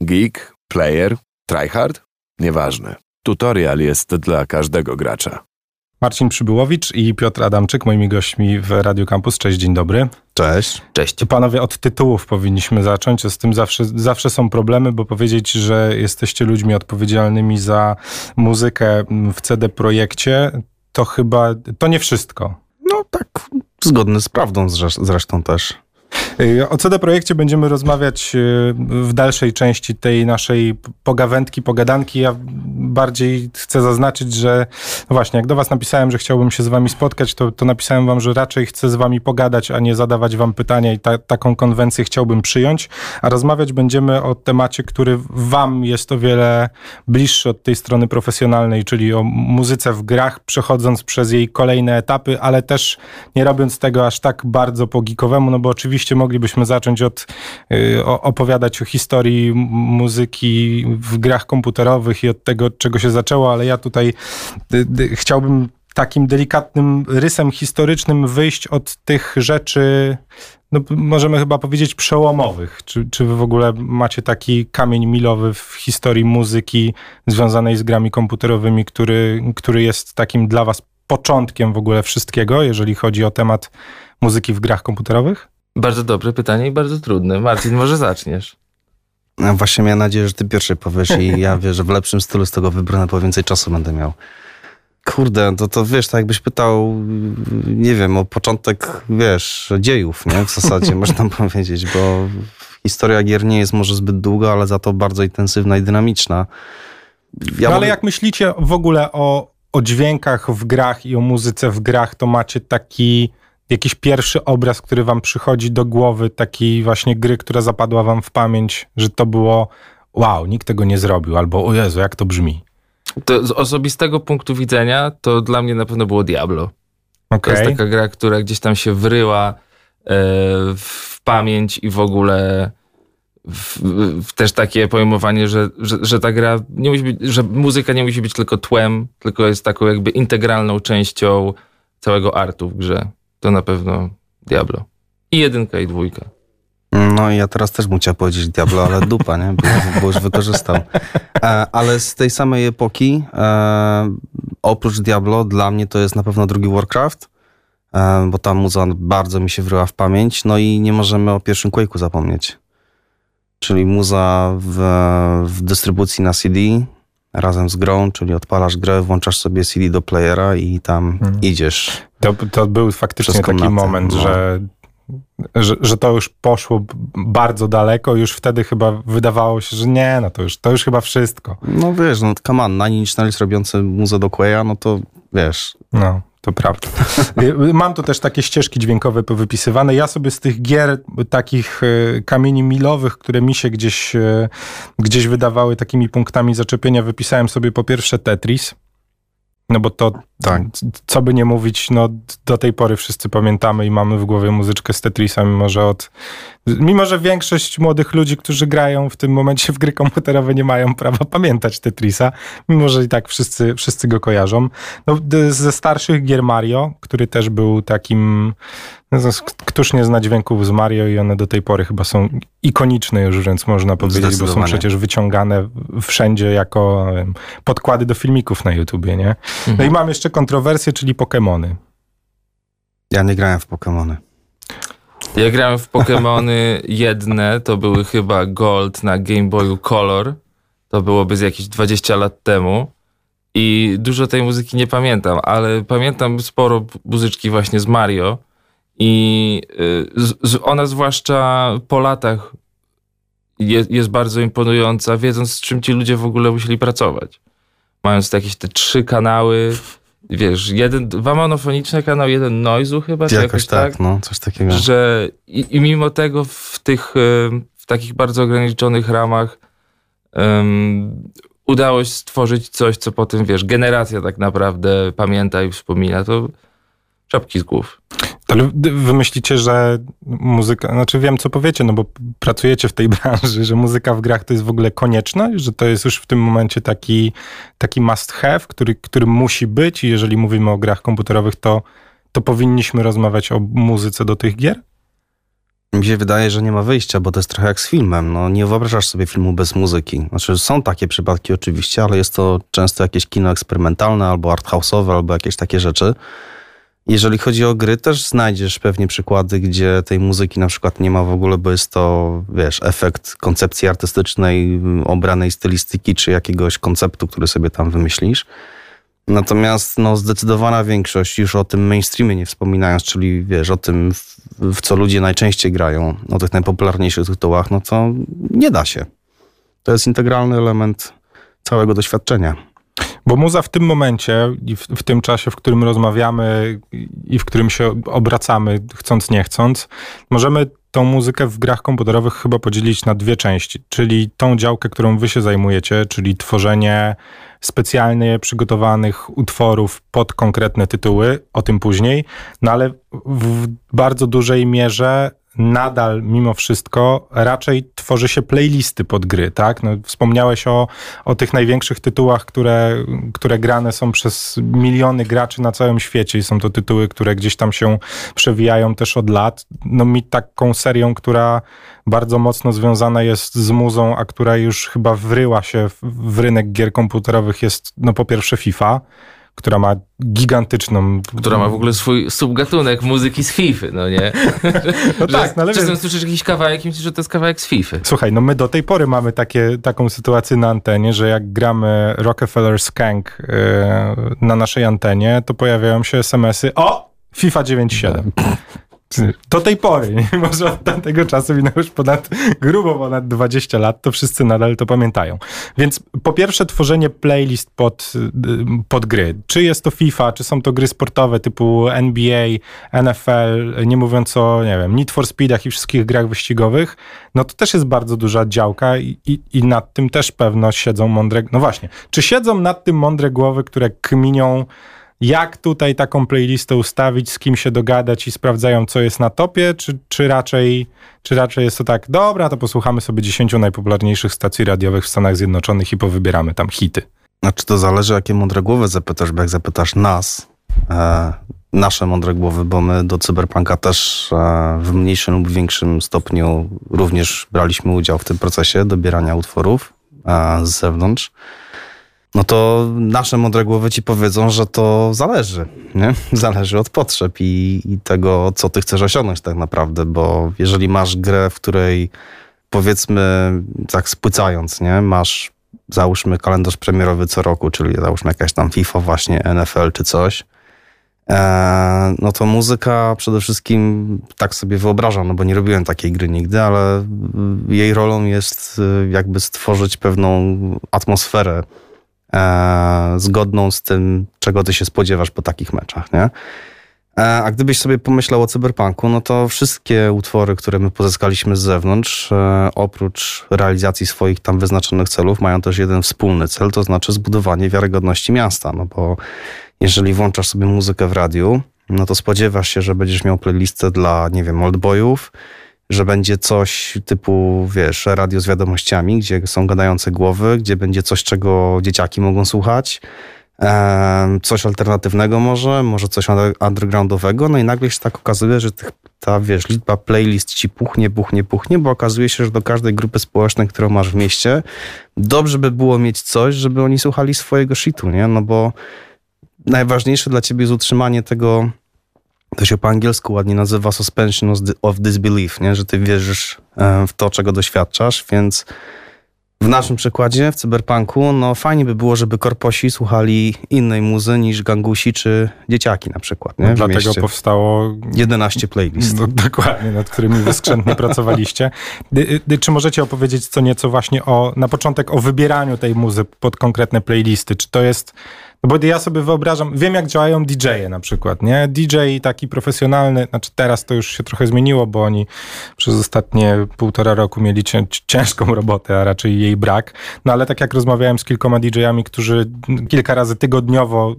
Geek, player, tryhard? Nieważne. Tutorial jest dla każdego gracza. Marcin Przybyłowicz i Piotr Adamczyk, moimi gośćmi w Radio Campus. Cześć, dzień dobry. Cześć. Cześć. Panowie, od tytułów powinniśmy zacząć. Z tym zawsze, zawsze są problemy, bo powiedzieć, że jesteście ludźmi odpowiedzialnymi za muzykę w CD Projekcie, to chyba, to nie wszystko. No tak, zgodny z prawdą zresztą też. Y, o CD Projekcie będziemy rozmawiać y, w dalszej części tej naszej pogawędki, pogadanki. Ja bardziej chcę zaznaczyć, że no właśnie, jak do was napisałem, że chciałbym się z wami spotkać, to, to napisałem wam, że raczej chcę z wami pogadać, a nie zadawać wam pytania i ta, taką konwencję chciałbym przyjąć. A rozmawiać będziemy o temacie, który wam jest o wiele bliższy od tej strony profesjonalnej, czyli o muzyce w grach, przechodząc przez jej kolejne etapy, ale też nie robiąc tego aż tak bardzo po geekowemu, no bo oczywiście moglibyśmy zacząć od y, opowiadać o historii muzyki w grach komputerowych i od tego, od czego się zaczęło, ale ja tutaj y, chciałbym takim delikatnym rysem historycznym wyjść od tych rzeczy, no, możemy chyba powiedzieć przełomowych. Czy, czy wy w ogóle macie taki kamień milowy w historii muzyki związanej z grami komputerowymi, który, który jest takim dla was początkiem w ogóle wszystkiego, jeżeli chodzi o temat muzyki w grach komputerowych? Bardzo dobre pytanie i bardzo trudne. Marcin, może zaczniesz. No właśnie miałem nadzieję, że ty pierwszy powiesz i ja wiesz, że w lepszym stylu z tego wybrane, bo więcej czasu będę miał. Kurde, to, to wiesz, tak jakbyś pytał, nie wiem, o początek, wiesz, dziejów, nie? W zasadzie można powiedzieć, bo historia gier nie jest może zbyt długa, ale za to bardzo intensywna i dynamiczna. Ja no ale jak myślicie w ogóle o, o dźwiękach w grach i o muzyce w grach, to macie taki jakiś pierwszy obraz, który wam przychodzi do głowy, takiej właśnie gry, która zapadła wam w pamięć, że to było wow, nikt tego nie zrobił, albo o Jezu, jak to brzmi? To z osobistego punktu widzenia to dla mnie na pewno było Diablo. Okay. To jest taka gra, która gdzieś tam się wryła e, w pamięć i w ogóle w, w też takie pojmowanie, że, że, że, ta gra nie musi być, że muzyka nie musi być tylko tłem, tylko jest taką jakby integralną częścią całego artu w grze to na pewno Diablo. I jedynka, i dwójka. No i ja teraz też bym chciał powiedzieć Diablo, ale dupa, nie? Bo, bo już wykorzystał. E, ale z tej samej epoki, e, oprócz Diablo, dla mnie to jest na pewno drugi Warcraft, e, bo ta muza bardzo mi się wryła w pamięć. No i nie możemy o pierwszym Quake'u zapomnieć. Czyli muza w, w dystrybucji na CD, razem z grą, czyli odpalasz grę, włączasz sobie CD do playera i tam hmm. idziesz. To, to był faktycznie taki moment, no. że, że, że to już poszło bardzo daleko. Już wtedy chyba wydawało się, że nie, no to już, to już chyba wszystko. No wiesz, no come on, Nine Inch Nails robiący muzę do Quaya, no to wiesz. No to prawda. Mam tu też takie ścieżki dźwiękowe powypisywane. Ja sobie z tych gier takich e, kamieni milowych, które mi się gdzieś, e, gdzieś wydawały takimi punktami zaczepienia, wypisałem sobie po pierwsze Tetris. No bo to, tak. co by nie mówić, no do tej pory wszyscy pamiętamy i mamy w głowie muzyczkę z Tetrisa, mimo że od... Mimo, że większość młodych ludzi, którzy grają w tym momencie w gry komputerowe nie mają prawa pamiętać Tetrisa, mimo że i tak wszyscy, wszyscy go kojarzą. No, ze starszych gier Mario, który też był takim no, któż nie zna dźwięków z Mario i one do tej pory chyba są ikoniczne już, więc można powiedzieć, bo są przecież wyciągane wszędzie jako podkłady do filmików na YouTubie, nie? No mhm. i mam jeszcze kontrowersję, czyli Pokémony. Ja nie grałem w Pokémony. Ja grałem w Pokémony jedne, to były chyba Gold na Game Boyu Color. To byłoby z jakieś 20 lat temu. I dużo tej muzyki nie pamiętam, ale pamiętam sporo muzyczki właśnie z Mario. I y, ona zwłaszcza po latach jest, jest bardzo imponująca, wiedząc z czym ci ludzie w ogóle musieli pracować. Mając jakieś te trzy kanały, wiesz, jeden, dwa monofoniczne kanał, jeden noizu chyba. Jakoś, jakoś tak, tak, no, coś takiego. Że i, i, mimo tego w tych, y, w takich bardzo ograniczonych ramach um, udało się stworzyć coś, co potem, wiesz, generacja tak naprawdę pamięta i wspomina, to czapki z głów. Ale wy myślicie, że muzyka, znaczy wiem co powiecie, no bo pracujecie w tej branży, że muzyka w grach to jest w ogóle konieczna, że to jest już w tym momencie taki, taki must have, który, który musi być i jeżeli mówimy o grach komputerowych, to, to powinniśmy rozmawiać o muzyce do tych gier? Mi się wydaje, że nie ma wyjścia, bo to jest trochę jak z filmem. No, nie wyobrażasz sobie filmu bez muzyki. Znaczy, są takie przypadki oczywiście, ale jest to często jakieś kino eksperymentalne, albo arthouse'owe, albo jakieś takie rzeczy. Jeżeli chodzi o gry, też znajdziesz pewnie przykłady, gdzie tej muzyki na przykład nie ma w ogóle, bo jest to, wiesz, efekt koncepcji artystycznej, obranej stylistyki, czy jakiegoś konceptu, który sobie tam wymyślisz. Natomiast no, zdecydowana większość, już o tym mainstreamie nie wspominając, czyli wiesz, o tym, w, w co ludzie najczęściej grają, o tych najpopularniejszych tytułach, no to nie da się. To jest integralny element całego doświadczenia. Bo muza w tym momencie i w, w, tym czasie, w którym rozmawiamy i w którym się obracamy, chcąc nie chcąc, możemy tą muzykę w grach komputerowych chyba podzielić na dwie części. Czyli tą działkę, którą wy się zajmujecie, czyli tworzenie specjalnie przygotowanych utworów pod konkretne tytuły, o tym później, no ale w bardzo dużej mierze nadal mimo wszystko raczej tworzy się playlisty pod gry, tak? No, wspomniałeś o, o tych największych tytułach, które, które grane są przez miliony graczy na całym świecie i są to tytuły, które gdzieś tam się przewijają też od lat. No mi taką serią, która bardzo mocno związana jest z muzą, a która już chyba wryła się w, w rynek gier komputerowych jest no po pierwsze FIFA, która ma gigantyczną... Która ma w ogóle swój subgatunek muzyki z FIFA, no nie? No tak, no ale Czasem słyszysz jakiś kawałek i myślisz, że to jest kawałek z FIFA. Słuchaj, no my do tej pory mamy takie, taką sytuację na antenie, że jak gramy Rockefeller Skank yy, na naszej antenie, to pojawiają się smsy o! FIFA 97. Do tej pory, mimo że od tamtego czasu minęło już ponad, grubo ponad 20 lat, to wszyscy nadal to pamiętają. Więc po pierwsze tworzenie playlist pod, pod gry. Czy jest to FIFA, czy są to gry sportowe typu NBA, NFL, nie mówiąc o, nie wiem, Need for Speedach i wszystkich grach wyścigowych, no to też jest bardzo duża działka i, i, i nad tym też pewno siedzą mądre, no właśnie, czy siedzą nad tym mądre głowy, które kminią jak tutaj taką playlistę ustawić, z kim się dogadać i sprawdzają, co jest na topie, czy, czy, raczej, czy raczej jest to tak, dobra, to posłuchamy sobie 10 najpopularniejszych stacji radiowych w Stanach Zjednoczonych i powybieramy tam hity. Znaczy to zależy, jakie mądre głowy zapytasz, bo jak zapytasz nas, e, nasze mądre głowy, bo my do Cyberpunka też e, w mniejszym lub większym stopniu również braliśmy udział w tym procesie dobierania utworów e, z zewnątrz no to nasze mądre głowy ci powiedzą, że to zależy, nie? Zależy od potrzeb i, i, tego, co ty chcesz osiągnąć tak naprawdę, bo jeżeli masz grę, w której powiedzmy, tak spłycając, nie? Masz, załóżmy kalendarz premierowy co roku, czyli załóżmy jakaś tam FIFA właśnie, NFL czy coś, e, no to muzyka przede wszystkim tak sobie wyobrażam, no bo nie robiłem takiej gry nigdy, ale jej rolą jest e, jakby stworzyć pewną atmosferę e, zgodną z tym, czego ty się spodziewasz po takich meczach, nie? E, a gdybyś sobie pomyślał o cyberpunku, no to wszystkie utwory, które my pozyskaliśmy z zewnątrz, e, oprócz realizacji swoich tam wyznaczonych celów, mają też jeden wspólny cel, to znaczy zbudowanie wiarygodności miasta. No bo jeżeli włączasz sobie muzykę w radiu, no to spodziewasz się, że będziesz miał playlistę dla, nie wiem, oldboyów, że będzie coś typu, wiesz, radio z wiadomościami, gdzie są gadające głowy, gdzie będzie coś, czego dzieciaki mogą słuchać, coś alternatywnego może, może coś undergroundowego, no i nagle się tak okazuje, że ta, wiesz, liczba playlist ci puchnie, puchnie, puchnie, bo okazuje się, że do każdej grupy społecznej, którą masz w mieście, dobrze by było mieć coś, żeby oni słuchali swojego shitu, nie? No bo najważniejsze dla ciebie jest utrzymanie tego to się po angielsku ładnie nazywa suspension of disbelief, nie? że ty wierzysz e, w to, czego doświadczasz, więc w naszym przykładzie, w cyberpunku, no fajnie by było, żeby korposi słuchali innej muzy niż gangusi czy dzieciaki na przykład. Nie? No, dlatego mieście. powstało 11 playlist. No, dokładnie, nad którymi wy skrzętnie pracowaliście. Czy możecie opowiedzieć co nieco właśnie o, na początek o wybieraniu tej muzy pod konkretne playlisty? Czy to jest bo ja sobie wyobrażam, wiem jak działają DJ-e na przykład, nie? DJ taki profesjonalny, znaczy teraz to już się trochę zmieniło, bo oni przez ostatnie półtora roku mieli ciężką robotę, a raczej jej brak. No ale tak jak rozmawiałem z kilkoma DJ-ami, którzy kilka razy tygodniowo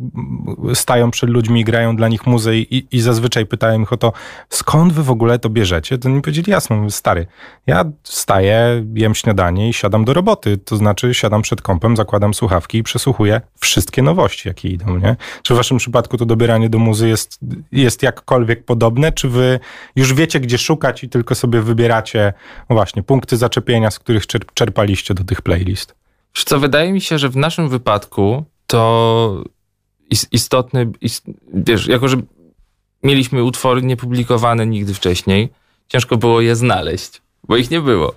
stają przed ludźmi grają dla nich muzy i, i zazwyczaj pytałem ich o to, skąd wy w ogóle to bierzecie? To mi powiedzieli, jasno, stary, ja wstaję, jem śniadanie i siadam do roboty, to znaczy siadam przed kąpem, zakładam słuchawki i przesłuchuję wszystkie nowości jakie idą, nie? Czy w waszym przypadku to dobieranie do muzy jest, jest jakkolwiek podobne, czy wy już wiecie, gdzie szukać i tylko sobie wybieracie no właśnie punkty zaczepienia, z których czerp czerpaliście do tych playlist? Co, wydaje mi się, że w naszym wypadku to istotny, ist, wiesz, jako że mieliśmy utwory niepublikowane nigdy wcześniej, ciężko było je znaleźć, bo ich nie było.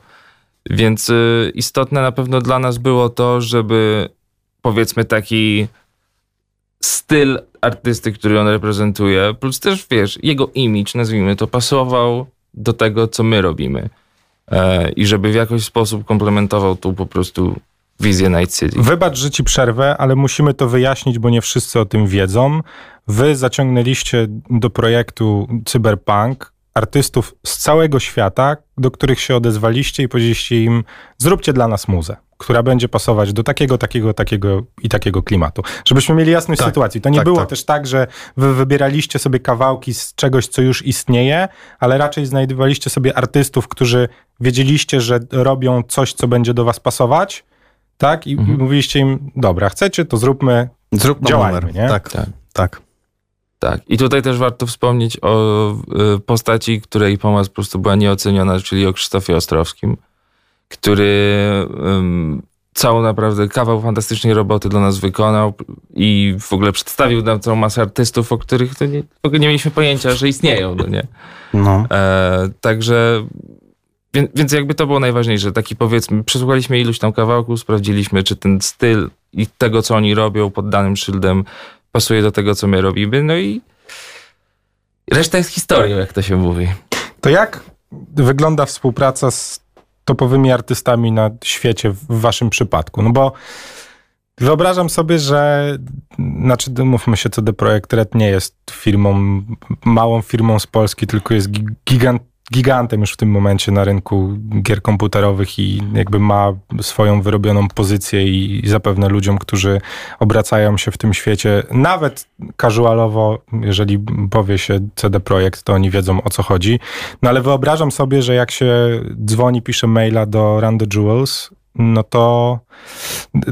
Więc y, istotne na pewno dla nas było to, żeby powiedzmy taki styl artysty, który on reprezentuje, plus też wiesz, jego image, nazwijmy to, pasował do tego, co my robimy. E, I żeby w jakiś sposób komplementował tu po prostu wizję Night City. Wybacz, że ci przerwę, ale musimy to wyjaśnić, bo nie wszyscy o tym wiedzą. Wy zaciągnęliście do projektu Cyberpunk artystów z całego świata, do których się odezwaliście i powiedzieliście im, zróbcie dla nas muzę, która będzie pasować do takiego, takiego, takiego i takiego klimatu. Żebyśmy mieli jasność tak, sytuacji. To nie tak, było tak. też tak, że wy wybieraliście sobie kawałki z czegoś, co już istnieje, ale raczej znajdowaliście sobie artystów, którzy wiedzieliście, że robią coś, co będzie do was pasować, tak? I mhm. mówiliście im, dobra, chcecie, to zróbmy, zróbmy działajmy, numer. nie? Tak, tak. tak. Tak. I tutaj też warto wspomnieć o y, postaci, której pomoc po prostu była nieoceniona, czyli o Krzysztofie Ostrowskim, który um, całą naprawdę kawał fantastycznej roboty dla nas wykonał i w ogóle przedstawił nam całą masę artystów, o których to nie, w ogóle nie mieliśmy pojęcia, że istnieją, no nie? No. E, także więc, więc jakby to było najważniejsze. Taki powiedzmy, przesłuchaliśmy iluś tam kawałków, sprawdziliśmy, czy ten styl i tego, co oni robią pod danym szyldem pasuje do tego, co my robimy, no i reszta jest historią, jak to się mówi. To jak wygląda współpraca z topowymi artystami na świecie w waszym przypadku? No bo wyobrażam sobie, że znaczy mówmy się, co Projekt Red nie jest firmą, małą firmą z Polski, tylko jest gigant, gigantem już w tym momencie na rynku gier komputerowych i jakby ma swoją wyrobioną pozycję i zapewne ludziom, którzy obracają się w tym świecie, nawet casualowo, jeżeli powie się CD Projekt, to oni wiedzą o co chodzi. No ale wyobrażam sobie, że jak się dzwoni, pisze maila do Run the Jewels, no to,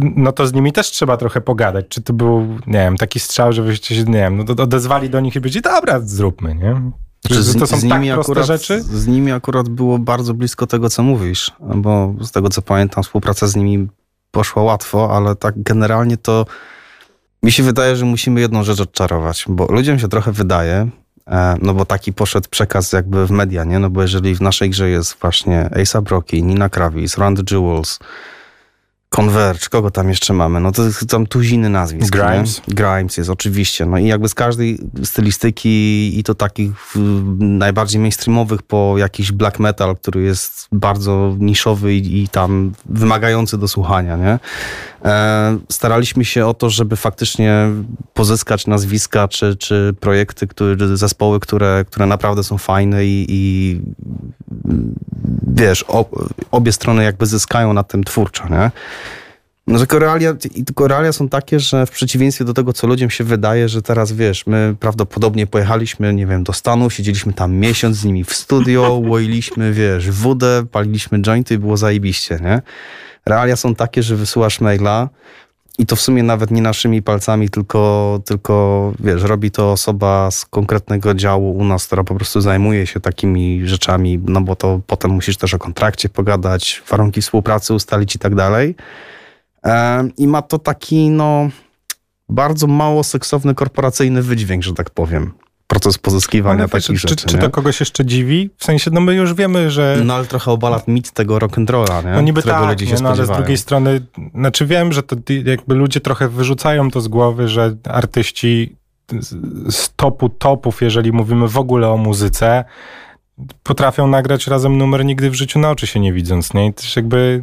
no to z nimi też trzeba trochę pogadać. Czy to był, nie wiem, taki strzał, że wyście się, nie wiem, no to odezwali do nich i powiedzieli, dobra, zróbmy, nie? Czy z, to są z tak nimi akurat, rzeczy? Z nimi akurat było bardzo blisko tego, co mówisz, bo z tego, co pamiętam, współpraca z nimi poszła łatwo, ale tak generalnie to mi się wydaje, że musimy jedną rzecz odczarować, bo ludziom się trochę wydaje, e, no bo taki poszedł przekaz jakby w media, nie? No bo jeżeli w naszej grze jest właśnie Asa Brocky, Nina Kravis, the Jewels, Converge, kogo tam jeszcze mamy? No to tam tuziny nazwisk. Grimes. Nie? Grimes jest oczywiście. No i jakby z każdej stylistyki i to takich najbardziej mainstreamowych po jakiś black metal, który jest bardzo niszowy i, i tam wymagający do słuchania, nie? E, staraliśmy się o to, żeby faktycznie pozyskać nazwiska czy, czy projekty, które, zespoły, które, które naprawdę są fajne i, i wiesz, obie strony jakby zyskają na tym twórczo, nie? No, tylko realia, tylko realia są takie, że w przeciwieństwie do tego, co ludziom się wydaje, że teraz wiesz, my prawdopodobnie pojechaliśmy, nie wiem, do Stanów, siedzieliśmy tam miesiąc z nimi w studio, łoiliśmy, wiesz, wódę, paliliśmy jointy i było zajebiście, nie? Realia są takie, że wysyłasz maila i to w sumie nawet nie naszymi palcami, tylko, tylko wiesz, robi to osoba z konkretnego działu u nas, która po prostu zajmuje się takimi rzeczami, no bo to potem musisz też o kontrakcie pogadać, warunki współpracy ustalić i tak dalej. I ma to taki, no, bardzo mało seksowny korporacyjny wydźwięk, że tak powiem proces pozyskiwania ale takich czy, rzeczy. Czy, czy to kogoś jeszcze dziwi? W sensie, no my już wiemy, że... No ale trochę obala mit tego rock'n'rolla, nie? No niby Którego tak, nie, no, ale z drugiej strony, znaczy wiem, że to jakby ludzie trochę wyrzucają to z głowy, że artyści z topu topów, jeżeli mówimy w ogóle o muzyce, potrafią nagrać razem numer nigdy w życiu na oczy się nie widząc, nie? I też jakby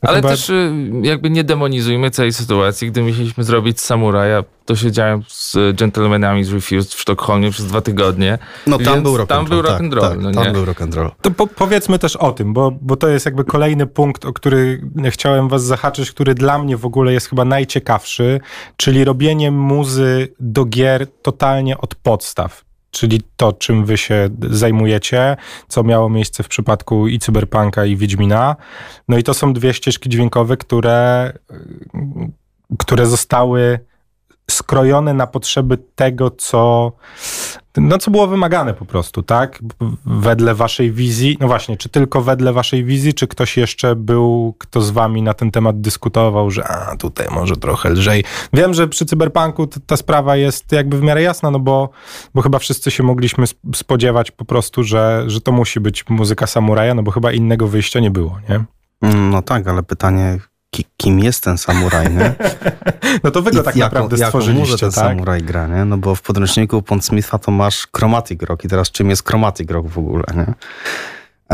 ale Chyba... też y, jakby nie demonizujmy całej sytuacji. Gdy myśleliśmy zrobić samuraja, to siedziałem z Gentlemanami z Refused w Sztokholmie przez dwa tygodnie. No tam był rock Tam był rock and roll. Tak, no, tam nie? był rock and roll. To po powiedzmy też o tym, bo, bo to jest jakby kolejny punkt, o który chciałem was zahaczyć, który dla mnie w ogóle jest chyba najciekawszy, czyli robienie muzy do gier totalnie od podstaw czyli to, czym wy się zajmujecie, co miało miejsce w przypadku i Cyberpunka, i Wiedźmina. No i to są dwie ścieżki dźwiękowe, które, które zostały skrojone na potrzeby tego, co, no, co było wymagane po prostu, tak? Wedle waszej wizji. No właśnie, czy tylko wedle waszej wizji, czy ktoś jeszcze był, kto z wami na ten temat dyskutował, że a, tutaj może trochę lżej. Wiem, że przy cyberpunku ta sprawa jest jakby w miarę jasna, no bo, bo chyba wszyscy się mogliśmy spodziewać po prostu, że, że to musi być muzyka samuraja, no bo chyba innego wyjścia nie było, nie? Mm, no tak, ale pytanie, kim jest ten samuraj, nie? No to wy go tak jaką, naprawdę stworzyliście, ten tak? samuraj gra, nie? No bo w podręczniku Pondsmitha to masz Chromatic Rock i teraz czym jest Chromatic Rock w ogóle, nie?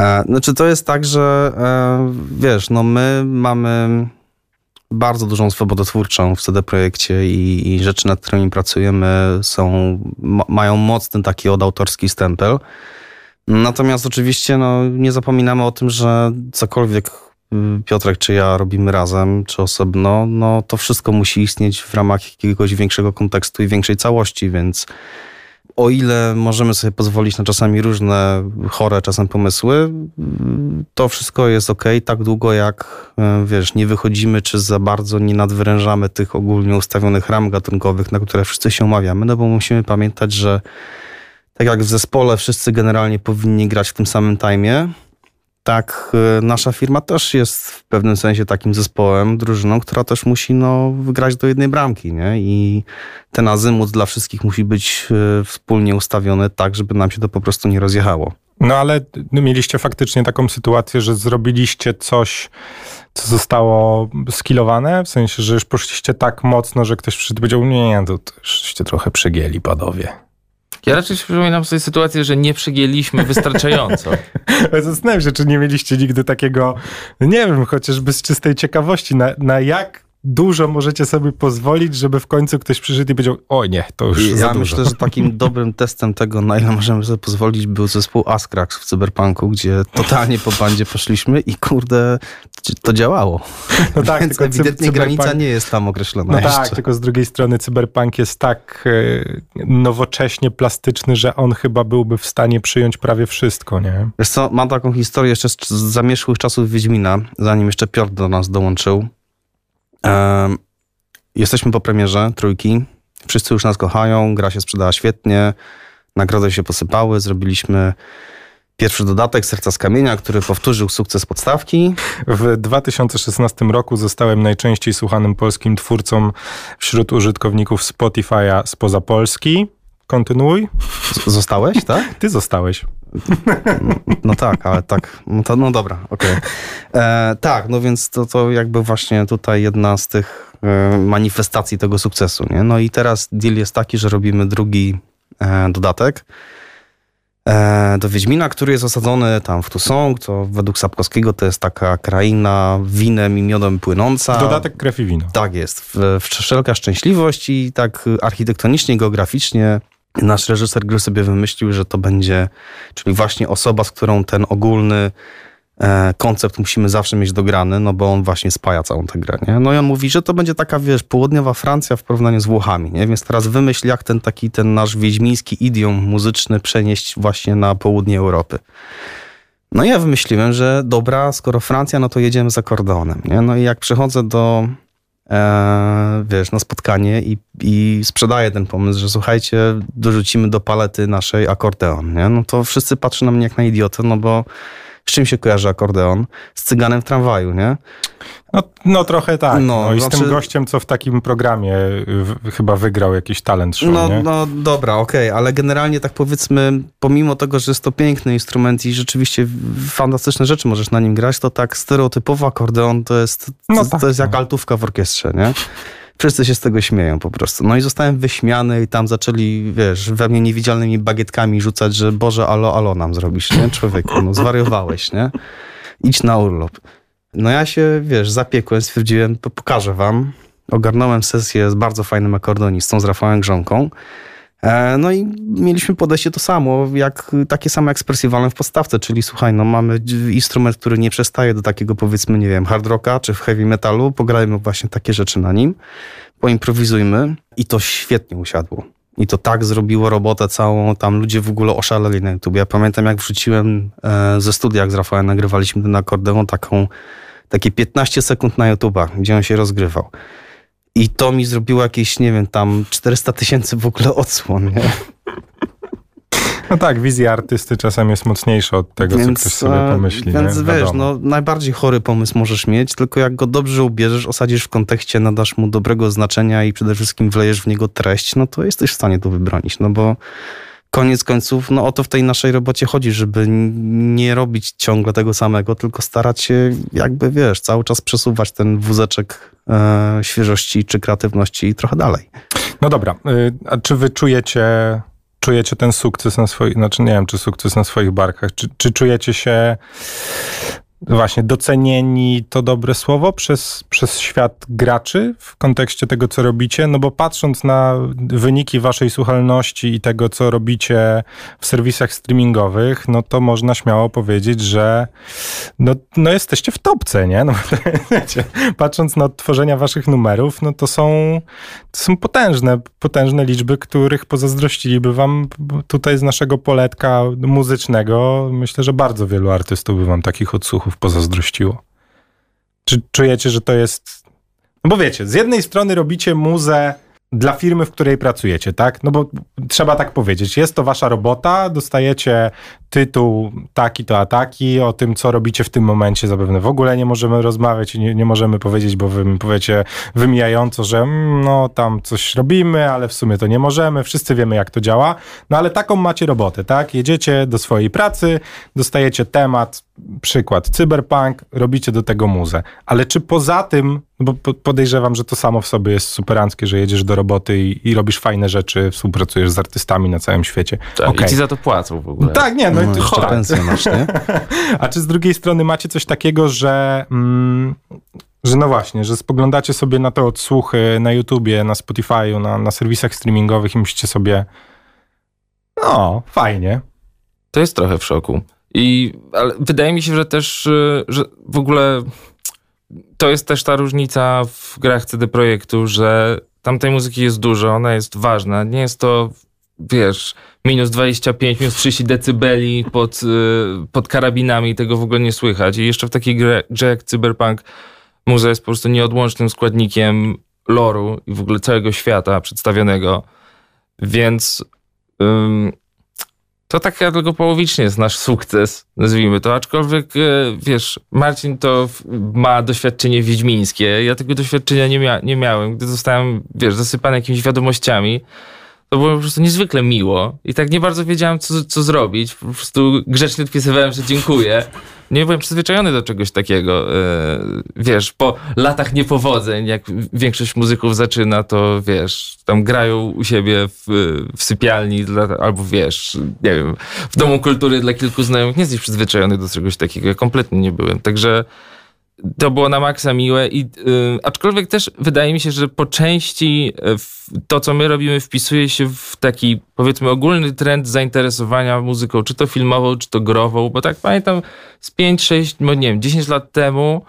E, znaczy to jest tak, że e, wiesz, no my mamy bardzo dużą swobodę twórczą w CD Projekcie i, i rzeczy, nad którymi pracujemy są, ma, mają mocny taki odautorski stempel. Natomiast oczywiście no, nie zapominamy o tym, że cokolwiek Piotrek czy ja robimy razem, czy osobno, no to wszystko musi istnieć w ramach jakiegoś większego kontekstu i większej całości, więc o ile możemy sobie pozwolić na czasami różne chore czasem pomysły, to wszystko jest ok, tak długo jak, y, wiesz, nie wychodzimy, czy za bardzo nie nadwyrężamy tych ogólnie ustawionych ram gatunkowych, na które wszyscy się umawiamy, no bo musimy pamiętać, że tak jak w zespole wszyscy generalnie powinni grać w tym samym timie, tak y, nasza firma też jest w pewnym sensie takim zespołem, drużyną, która też musi no, wygrać do jednej bramki, nie? I ten azymut dla wszystkich musi być y, wspólnie ustawiony tak, żeby nam się to po prostu nie rozjechało. No ale mieliście faktycznie taką sytuację, że zrobiliście coś, co zostało skillowane, w sensie, że już poszliście tak mocno, że ktoś przyszedł i powiedział, nie, to, to trochę przegięli, panowie. Ja raczej przypominam sobie sytuację, że nie przegięliśmy wystarczająco. Zastanawiam się, czy nie mieliście nigdy takiego, nie wiem, chociażby z czystej ciekawości, na, na jak dużo możecie sobie pozwolić, żeby w końcu ktoś przyszedł i powiedział, o nie, to już ja za Ja myślę, że takim dobrym testem tego, na ile możemy sobie pozwolić, był zespół Askrax w Cyberpunku, gdzie totalnie po bandzie poszliśmy i kurde, to działało. No tak, Więc tylko ewidentnie granica nie jest tam określona No jeszcze. tak, tylko z drugiej strony cyberpunk jest tak e, nowocześnie plastyczny, że on chyba byłby w stanie przyjąć prawie wszystko, nie? Wiesz co, mam taką historię jeszcze z zamierzchłych czasów Wiedźmina, zanim jeszcze Piotr do nas dołączył. Jesteśmy po premierze trójki. Wszyscy już nas kochają, gra się sprzedała świetnie, nagrody się posypały, zrobiliśmy pierwszy dodatek Serca z Kamienia, który powtórzył sukces podstawki. W 2016 roku zostałem najczęściej słuchanym polskim twórcą wśród użytkowników Spotify'a spoza Polski. Kontynuuj. Zostałeś, tak? Ty zostałeś. No, tak, ale tak, no, to, no dobra, okej. Okay. E, tak, no więc to, to jakby właśnie tutaj jedna z tych e, manifestacji tego sukcesu, nie? No i teraz deal jest taki, że robimy drugi e, dodatek e, do Wiedźmina, który jest osadzony tam w Tusong, to według Sapkowskiego to jest taka kraina winem i miodem płynąca. Dodatek krew i wino. Tak jest, w, wszelka szczęśliwość i tak architektonicznie, geograficznie nasz reżyser gry sobie wymyślił, że to będzie, czyli właśnie osoba, z którą ten ogólny e, koncept musimy zawsze mieć dograny, no bo on właśnie spaja całą tę grę, nie? No i on mówi, że to będzie taka, wiesz, południowa Francja w porównaniu z Włochami, nie? Więc teraz wymyśl, jak ten taki, ten nasz wiedźmiński idiom muzyczny przenieść właśnie na południe Europy. No i ja wymyśliłem, że dobra, skoro Francja, no to jedziemy z akordeonem, nie? No i jak przychodzę do e, wiesz, na spotkanie i, i sprzedaję ten pomysł, że słuchajcie, dorzucimy do palety naszej akordeon, nie? No to wszyscy patrzą na mnie jak na idiotę, no bo z czym się kojarzy akordeon? Z cyganem w tramwaju, nie? No, no trochę tak. No, no I znaczy... z tym gościem, co w takim programie w, chyba wygrał jakiś talent show, No, nie? no dobra, okej, okay, ale generalnie tak powiedzmy, pomimo tego, że jest to piękny instrument i rzeczywiście fantastyczne rzeczy możesz na nim grać, to tak stereotypowo akordeon to jest, no to, tak, to jest jak no. altówka w orkiestrze, nie? Wszyscy się z tego śmieją po prostu. No i zostałem wyśmiany i tam zaczęli, wiesz, we mnie niewidzialnymi bagietkami rzucać, że Boże, alo, alo nam zrobisz, nie? Człowieku, no zwariowałeś, nie? Idź na urlop. No ja się, wiesz, zapiekłem, stwierdziłem, to pokażę wam. Ogarnąłem sesję z bardzo fajnym akordonistą, z Rafałem Grząką. E, no i mieliśmy podejście to samo, jak takie same ekspresywalne w podstawce, czyli słuchaj, no mamy instrument, który nie przestaje do takiego powiedzmy, nie wiem, hard rocka czy heavy metalu, pograjmy właśnie takie rzeczy na nim, poimprowizujmy i to świetnie usiadło. I to tak zrobiło robotę całą, tam ludzie w ogóle oszaleli na YouTube. Ja pamiętam, jak wrzuciłem e, ze studia, jak z Rafałem nagrywaliśmy ten akordeon, taką, takie 15 sekund na YouTube'a, gdzie on się rozgrywał. I to mi zrobiło jakieś, nie wiem, tam 400 tysięcy w ogóle odsłon, nie? No tak, wizja artysty czasem jest mocniejsza od tego, więc, co ktoś sobie e, pomyśli. Więc nie? wiesz, Wiadomo. no najbardziej chory pomysł możesz mieć, tylko jak go dobrze ubierzesz, osadzisz w kontekście, nadasz mu dobrego znaczenia i przede wszystkim wlejesz w niego treść, no to jesteś w stanie to wybronić, no bo koniec końców, no o to w tej naszej robocie chodzi, żeby nie robić ciągle tego samego, tylko starać się jakby, wiesz, cały czas przesuwać ten wózeczek e, świeżości czy kreatywności trochę dalej. No dobra, y, a czy wy czujecie, czujecie ten sukces na swoich, znaczy nie wiem, czy sukces na swoich barkach, czy, czy czujecie się właśnie docenieni, to dobre słowo, przez, przez świat graczy w kontekście tego, co robicie? No bo patrząc na wyniki waszej słuchalności i tego, co robicie w serwisach streamingowych, no to można śmiało powiedzieć, że no, no jesteście w topce, nie? No, patrząc na odtworzenia waszych numerów, no to są, to są potężne, potężne liczby, których pozazdrościliby wam tutaj z naszego poletka muzycznego. Myślę, że bardzo wielu artystów by wam takich odsłuchów pozazdrościło. Czy czujecie, że to jest... No bo wiecie, z jednej strony robicie muzę dla firmy, w której pracujecie, tak? No bo trzeba tak powiedzieć, jest to wasza robota, dostajecie tytuł taki to a taki, o tym, co robicie w tym momencie zapewne w ogóle nie możemy rozmawiać i nie, nie możemy powiedzieć, bo wy mi powiecie wymijająco, że mm, no tam coś robimy, ale w sumie to nie możemy, wszyscy wiemy jak to działa, no ale taką macie robotę, tak? Jedziecie do swojej pracy, dostajecie temat, przykład cyberpunk, robicie do tego muzę, ale czy poza tym, bo po- podejrzewam, że to samo w sobie jest superanckie, że jedziesz do roboty i, i robisz fajne rzeczy, współpracujesz z artystami na całym świecie. Tak, Okej. I ci za to płacą w ogóle. Tak, nie, no, No, jeszcze tak. pensję masz, nie? A czy z drugiej strony macie coś takiego, że, mm, że no właśnie, że spoglądacie sobie na te odsłuchy na YouTubie, na Spotify'u, na, na serwisach streamingowych i myślicie sobie, no, fajnie. To jest trochę w szoku. I, ale wydaje mi się, że też, y, że w ogóle to jest też ta różnica w grach CD Projektu, że tam tej muzyki jest dużo, ona jest ważna. Nie jest to, wiesz, minus 25, minus 30 decybeli pod, y, pod karabinami, tego w ogóle nie słychać. I jeszcze w takiej grze, grze jak Cyberpunk muza jest po prostu nieodłącznym składnikiem loru i w ogóle całego świata przedstawionego. Więc ym, to tak ja tylko połowicznie jest nasz sukces, nazwijmy to. Aczkolwiek, e, wiesz, Marcin to ma doświadczenie wiedźmińskie. Ja tego doświadczenia nie, mia- nie miałem. Gdy zostałem, wiesz, zasypany jakimiś wiadomościami, to było po prostu niezwykle miło. I tak nie bardzo wiedziałem, co, co zrobić. Po prostu grzecznie odpisywałem, że dziękuję. Nie byłem przyzwyczajony do czegoś takiego. E, Wiesz, po latach niepowodzeń, jak większość muzyków zaczyna, to wiesz, tam grają u siebie w, w sypialni, albo wiesz, nie wiem, w domu kultury dla kilku znajomych. Nie jesteś przyzwyczajony do czegoś takiego. Ja kompletnie nie byłem. Także to było na maksa miłe i y, aczkolwiek też wydaje mi się, że po części y, to, co my robimy, wpisuje się w taki powiedzmy ogólny trend zainteresowania muzyką, czy to filmową, czy to grową, bo tak pamiętam z 5, 6, no nie wiem, 10 lat temu,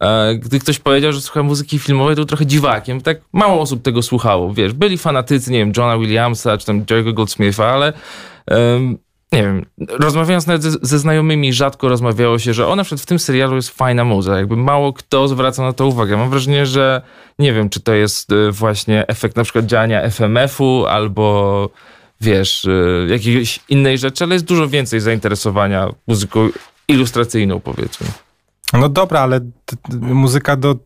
e, gdy ktoś powiedział, że słucha muzyki filmowej, to był trochę dziwakiem. Tak mało osób tego słuchało, wiesz. Byli fanatycy, nie wiem, Johna Williamsa, czy tam Jerry'ego Goldsmitha, ale nie wiem, rozmawiając nawet ze, ze znajomymi, rzadko rozmawiało się, że ona przed w tym serialu jest fajna muza. Jakby mało kto zwraca na to uwagę. Mam wrażenie, że nie wiem, czy to jest y, właśnie efekt na przykład działania FMF-u albo wiesz, y, jakiejś innej rzeczy, ale jest dużo więcej zainteresowania muzyką ilustracyjną, powiedzmy. No dobra, ale muzyka do,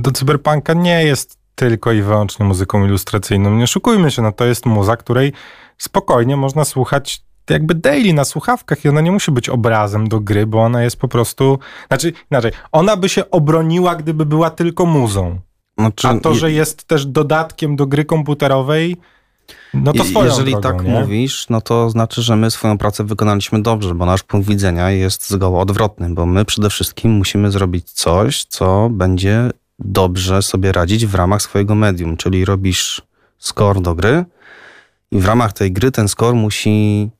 do cyberpunka nie jest tylko i wyłącznie muzyką ilustracyjną. Nie szukujmy się, no to jest muza, której spokojnie można słuchać jakby daily na słuchawkach i ona nie musi być obrazem do gry, bo ona jest po prostu, znaczy inaczej, ona by się obroniła, gdyby była tylko muzą. Znaczy, A to, że jest też dodatkiem do gry komputerowej, no to swoją Jeżeli drogą, tak nie? mówisz, no to znaczy, że my swoją pracę wykonaliśmy dobrze, bo nasz punkt widzenia jest zgoła odwrotny, bo my przede wszystkim musimy zrobić coś, co będzie dobrze sobie radzić w ramach swojego medium, czyli robisz score do gry i w ramach tej gry ten score musi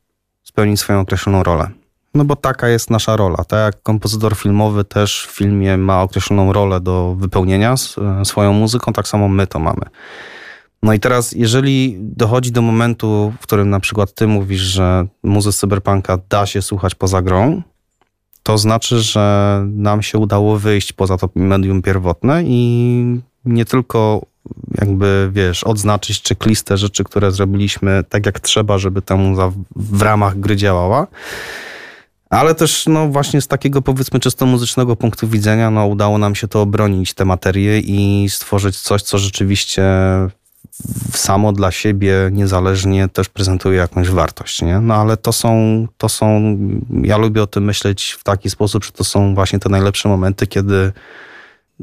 spełnić swoją określoną rolę. No bo taka jest nasza rola. Tak jak kompozytor filmowy też w filmie ma określoną rolę do wypełnienia swoją muzyką, tak samo my to mamy. No i teraz, jeżeli dochodzi do momentu, w którym na przykład ty mówisz, że muzy cyberpunka da się słuchać poza grą, to znaczy, że nam się udało wyjść poza to medium pierwotne i nie tylko jakby, wiesz, odznaczyć checklistę rzeczy, które zrobiliśmy tak jak trzeba, żeby ta muza w ramach gry działała. Ale też, no właśnie z takiego powiedzmy czysto muzycznego punktu widzenia, no udało nam się to obronić, te materie i stworzyć coś, co rzeczywiście samo dla siebie, niezależnie też prezentuje jakąś wartość, nie? No ale to są, to są, ja lubię o tym myśleć w taki sposób, że to są właśnie te najlepsze momenty, kiedy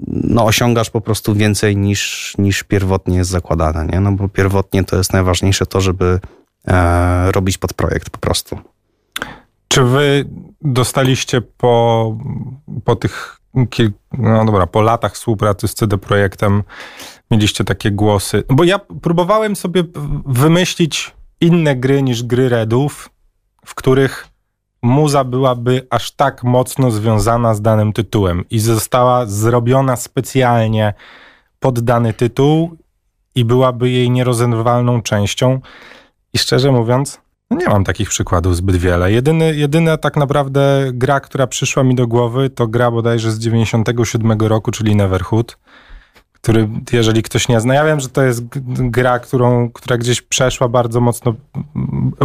no, osiągasz po prostu więcej niż, niż pierwotnie jest zakładane, nie? No bo pierwotnie to jest najważniejsze to, żeby e, robić pod projekt po prostu. Czy wy dostaliście po, po tych kilku, no dobra, po latach współpracy z CD Projektem mieliście takie głosy? Bo ja próbowałem sobie wymyślić inne gry niż gry Redów, w których muza byłaby aż tak mocno związana z danym tytułem i została zrobiona specjalnie pod dany tytuł i byłaby jej nierozerwalną częścią. I szczerze mówiąc, no nie mam takich przykładów zbyt wiele. Jedyny, jedyna tak naprawdę gra, która przyszła mi do głowy, to gra bodajże z 97 roku, czyli Neverhood, który, jeżeli ktoś nie zna, ja wiem, że to jest gra, którą, która gdzieś przeszła bardzo mocno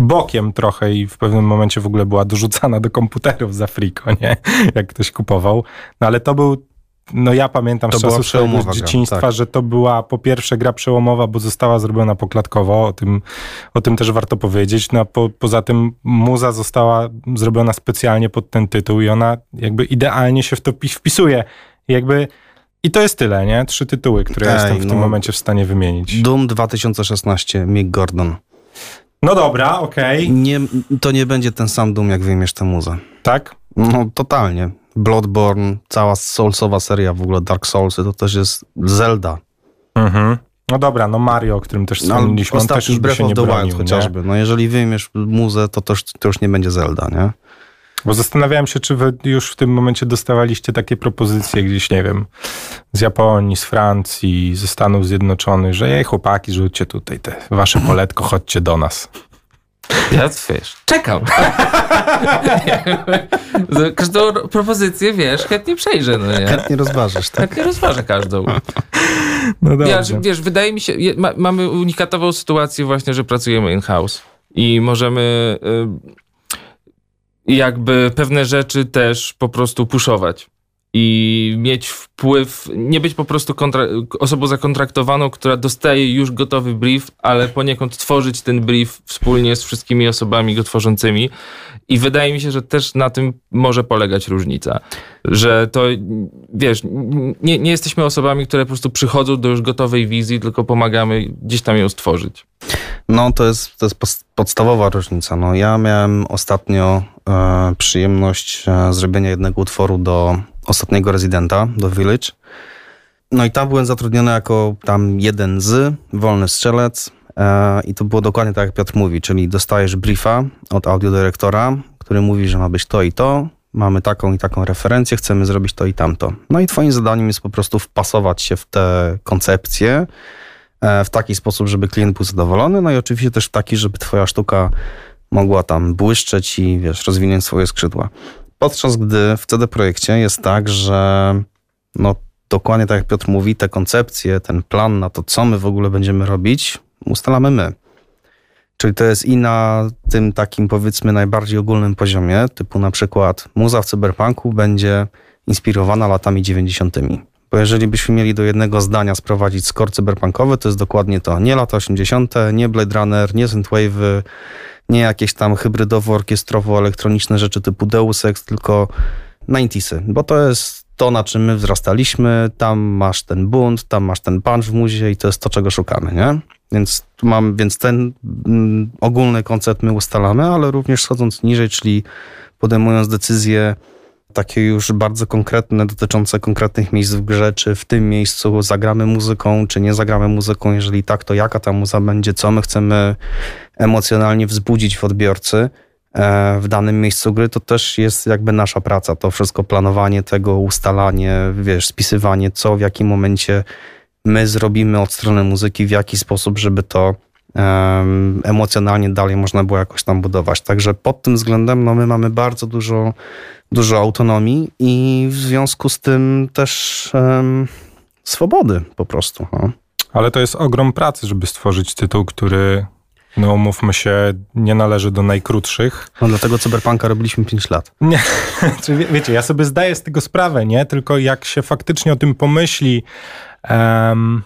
bokiem trochę i w pewnym momencie w ogóle była dorzucana do komputerów za friko, nie? Jak ktoś kupował. No ale to był no ja pamiętam to z czasów swojego dzieciństwa, tak. że to była po pierwsze gra przełomowa, bo została zrobiona poklatkowo, o tym, o tym też warto powiedzieć. No, po, poza tym muza została zrobiona specjalnie pod ten tytuł i ona jakby idealnie się w to wpisuje. Jakby i to jest tyle, nie? Trzy tytuły, które Ej, jestem w no, tym momencie w stanie wymienić. Doom 2016, Mick Gordon. No dobra, okej. Okay. Nie, to nie będzie ten sam Doom, jak wyjmiesz tę muzę. Tak? No, totalnie. Bloodborne, cała Soulsowa seria, w ogóle Dark Soulsy, to też jest Zelda. Mhm. No dobra, no Mario, o którym też no, wspomnieliśmy, no, on też już by się nie the bronił, Wild chociażby. No jeżeli wyjmiesz muzę, to, to, to już nie będzie Zelda, nie? Bo zastanawiałem się, czy wy już w tym momencie dostawaliście takie propozycje gdzieś, nie wiem, z Japonii, z Francji, ze Stanów Zjednoczonych, że jej chłopaki, rzućcie tutaj te wasze poletko, chodźcie do nas. Ja, wiesz, czekam. Każdą propozycję, wiesz, chętnie przejrzę. No nie? Chętnie rozważysz, tak? Chętnie rozważę każdą. No dobrze. Wiesz, wiesz, wydaje mi się, ma, mamy unikatową sytuację właśnie, że pracujemy in-house i możemy y, jakby pewne rzeczy też po prostu puszować i mieć wpływ, nie być po prostu osobą zakontraktowaną, która dostaje już gotowy brief, ale poniekąd tworzyć ten brief wspólnie z wszystkimi osobami go tworzącymi. I wydaje mi się, że też na tym może polegać różnica. Że to, wiesz, nie, nie jesteśmy osobami, które po prostu przychodzą do już gotowej wizji, tylko pomagamy gdzieś tam ją stworzyć. No, to jest, to jest podstawowa różnica. No, ja miałem ostatnio e, przyjemność e, zrobienia jednego utworu do ostatniego rezydenta do Village. No i tam byłem zatrudniony jako tam jeden z, wolny strzelec e, i to było dokładnie tak jak Piotr mówi, czyli dostajesz briefa od audiodyrektora, który mówi, że ma być to i to, mamy taką i taką referencję, chcemy zrobić to i tamto. No i twoim zadaniem jest po prostu wpasować się w te koncepcje w taki sposób, żeby klient był zadowolony, no i oczywiście też w taki, żeby twoja sztuka mogła tam błyszczeć i wiesz, rozwinąć swoje skrzydła. Podczas gdy w CD Projekcie jest tak, że no dokładnie tak jak Piotr mówi, te koncepcje, ten plan na to, co my w ogóle będziemy robić, ustalamy my. Czyli to jest i na tym takim powiedzmy najbardziej ogólnym poziomie, typu na przykład muza w cyberpunku będzie inspirowana latami 90. Bo jeżeli byśmy mieli do jednego zdania sprowadzić score cyberpunkowy, to jest dokładnie to. Nie lata 80., nie Blade Runner, nie Synthwave, nie jakieś tam hybrydowo-orkiestrowo-elektroniczne rzeczy typu Deus Ex, tylko 90sy, bo to jest to, na czym my wzrastaliśmy, tam masz ten bunt, tam masz ten punch w muzie i to jest to, czego szukamy, nie? Więc mam, więc ten mm, ogólny koncept my ustalamy, ale również schodząc niżej, czyli podejmując decyzje takie już bardzo konkretne, dotyczące konkretnych miejsc w grze, czy w tym miejscu zagramy muzyką, czy nie zagramy muzyką, jeżeli tak, to jaka ta muza będzie, co my chcemy emocjonalnie wzbudzić w odbiorcy e, w danym miejscu gry, to też jest jakby nasza praca, to wszystko planowanie tego, ustalanie, wiesz, spisywanie, co w jakim momencie my zrobimy od strony muzyki, w jaki sposób, żeby to emocjonalnie dalej można było jakoś tam budować. Także pod tym względem no, my mamy bardzo dużo dużo autonomii i w związku z tym też um, swobody po prostu. No. Ale to jest ogrom pracy, żeby stworzyć tytuł, który, no umówmy się, nie należy do najkrótszych. No dlatego Cyberpunka robiliśmy 5 lat. Nie, czy wie, wiecie, ja sobie zdaję z tego sprawę, nie? Tylko jak się faktycznie o tym pomyśli, em,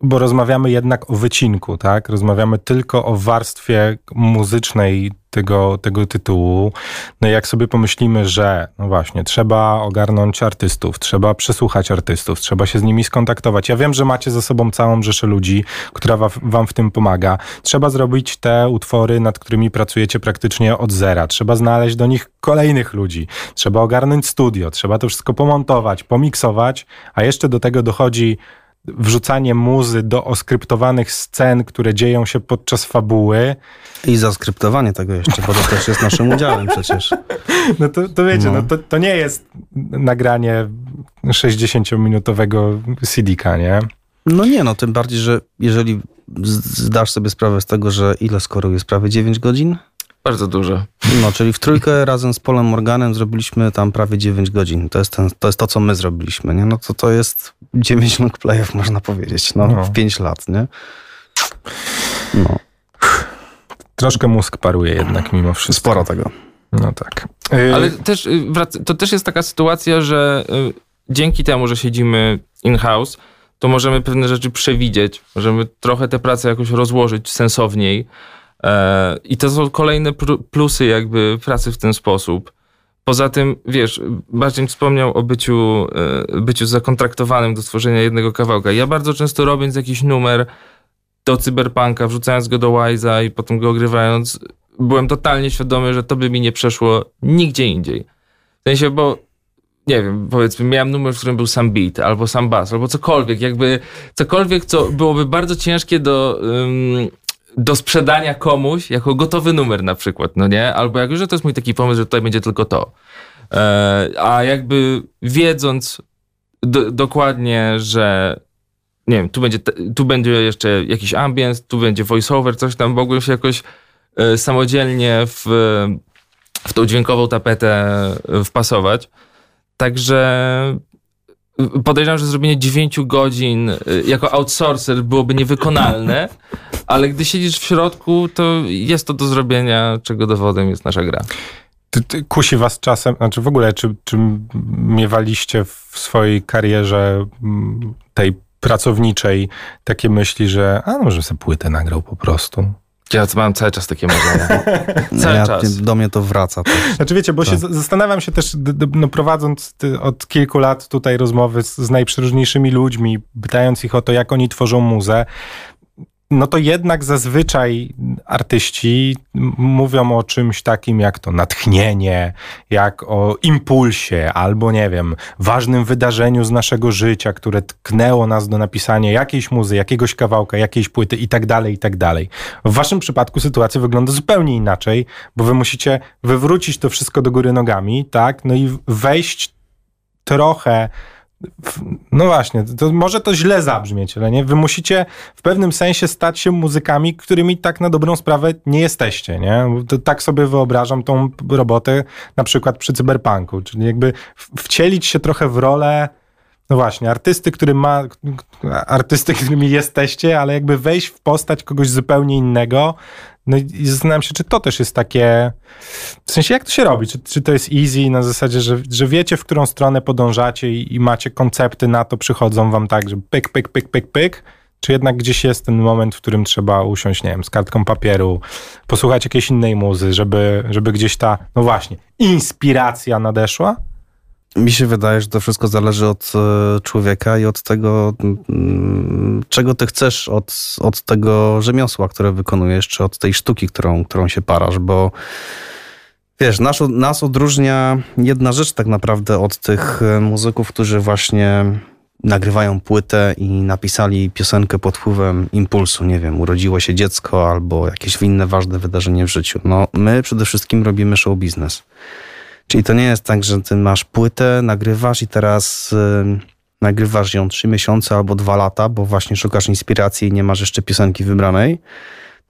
bo rozmawiamy jednak o wycinku, tak? Rozmawiamy tylko o warstwie muzycznej tego, tego tytułu. No i jak sobie pomyślimy, że no właśnie, trzeba ogarnąć artystów, trzeba przesłuchać artystów, trzeba się z nimi skontaktować. Ja wiem, że macie za sobą całą rzeszę ludzi, która wa- wam w tym pomaga. Trzeba zrobić te utwory, nad którymi pracujecie praktycznie od zera. Trzeba znaleźć do nich kolejnych ludzi. Trzeba ogarnąć studio, trzeba to wszystko pomontować, pomiksować, a jeszcze do tego dochodzi wrzucanie muzy do oskryptowanych scen, które dzieją się podczas fabuły. I zaskryptowanie tego jeszcze, bo to też jest naszym udziałem przecież. No to, to wiecie, no. No. to, to nie jest nagranie 60-minutowego CD-ka, nie? No nie, no tym bardziej, że jeżeli zdasz sobie sprawę z tego, że ile skoro jest prawie 9 godzin? Bardzo dużo. No, czyli w trójkę razem z Polem Morganem zrobiliśmy tam prawie 9 godzin. To jest, ten, to, jest to, co my zrobiliśmy, nie? No to to jest 9 long playów, można powiedzieć, no, No. w 5 lat, nie? No, Troszkę mózg paruje jednak mimo wszystko. sporo tego. No tak. Y, Ale też y, wrac- to też jest taka sytuacja, że y, dzięki temu, że siedzimy in-house, to możemy pewne rzeczy przewidzieć, możemy trochę tę pracę jakoś rozłożyć sensowniej. E, I to są kolejne plusy jakby pracy w ten sposób. Poza tym, wiesz, Marcin wspomniał o byciu, e, byciu zakontraktowanym do stworzenia jednego kawałka. Ja bardzo często robiąc jakiś numer do cyberpunka, wrzucając go do Wise'a i potem go ogrywając, byłem totalnie świadomy, że to by mi nie przeszło nigdzie indziej. W sensie, bo nie wiem, powiedzmy, miałem numer, w którym był sam beat, albo sam bass, albo cokolwiek, jakby cokolwiek, co byłoby bardzo ciężkie do, do sprzedania komuś, jako gotowy numer na przykład, no nie? Albo jak, że to jest mój taki pomysł, że tutaj będzie tylko to. E, a jakby wiedząc do, dokładnie, że nie wiem, tu będzie, tu będzie jeszcze jakiś ambience, tu będzie voiceover, coś tam, mogłem się jakoś e, samodzielnie w, w tą dźwiękową tapetę e, wpasować. Także podejrzewam, że zrobienie 9 godzin e, jako outsourcer byłoby niewykonalne, ale gdy siedzisz w środku, to jest to do zrobienia, czego dowodem jest nasza gra. ty, ty, kusi was czasem, znaczy w ogóle, czy, czy miewaliście w swojej karierze mm, tej pracowniczej takie myśli, że a no, może sobie płytę nagrał po prostu. Ja mam cały czas takie marzenia. Cały ja, czas. Do mnie to wraca też. Znaczy wiecie, bo się Tak. z- zastanawiam się też, d- d- no, prowadząc od kilku lat tutaj rozmowy z, z najprzeróżniejszymi ludźmi, pytając ich o to, jak oni tworzą muzę, no to jednak zazwyczaj artyści mówią o czymś takim jak to natchnienie, jak o impulsie, albo nie wiem, ważnym wydarzeniu z naszego życia, które tknęło nas do napisania jakiejś muzy, jakiegoś kawałka, jakiejś płyty i tak dalej, i tak. W waszym przypadku sytuacja wygląda zupełnie inaczej, bo wy musicie wywrócić to wszystko do góry nogami, tak? No i wejść trochę no właśnie, to może to źle zabrzmieć, ale nie? Wy musicie w pewnym sensie stać się muzykami, którymi tak na dobrą sprawę nie jesteście, nie? To tak sobie wyobrażam tą robotę na przykład przy cyberpunku, czyli jakby wcielić się trochę w rolę no właśnie, artysty, który ma, artysty, którymi jesteście, ale jakby wejść w postać kogoś zupełnie innego. No i zastanawiam się, czy to też jest takie, w sensie jak to się robi? Czy, czy to jest easy na zasadzie, że, że wiecie, w którą stronę podążacie i, i macie koncepty na to, przychodzą wam tak, że pyk, pyk, pyk, pyk, pyk, czy jednak gdzieś jest ten moment, w którym trzeba usiąść, nie wiem, z kartką papieru, posłuchać jakiejś innej muzy, żeby, żeby gdzieś ta, no właśnie, inspiracja nadeszła? Mi się wydaje, że to wszystko zależy od e, człowieka i od tego, mm, czego ty chcesz, od, od tego rzemiosła, które wykonujesz, czy od tej sztuki, którą, którą się parasz, bo wiesz, nas, nas odróżnia jedna rzecz tak naprawdę od tych e, muzyków, którzy właśnie nagrywają płytę i napisali piosenkę pod wpływem impulsu, nie wiem, urodziło się dziecko albo jakieś inne ważne wydarzenie w życiu. No, my przede wszystkim robimy show biznes. Czyli to nie jest tak, że ty masz płytę, nagrywasz i teraz nagrywasz ją trzy miesiące albo dwa lata, bo właśnie szukasz inspiracji i nie masz jeszcze piosenki wybranej.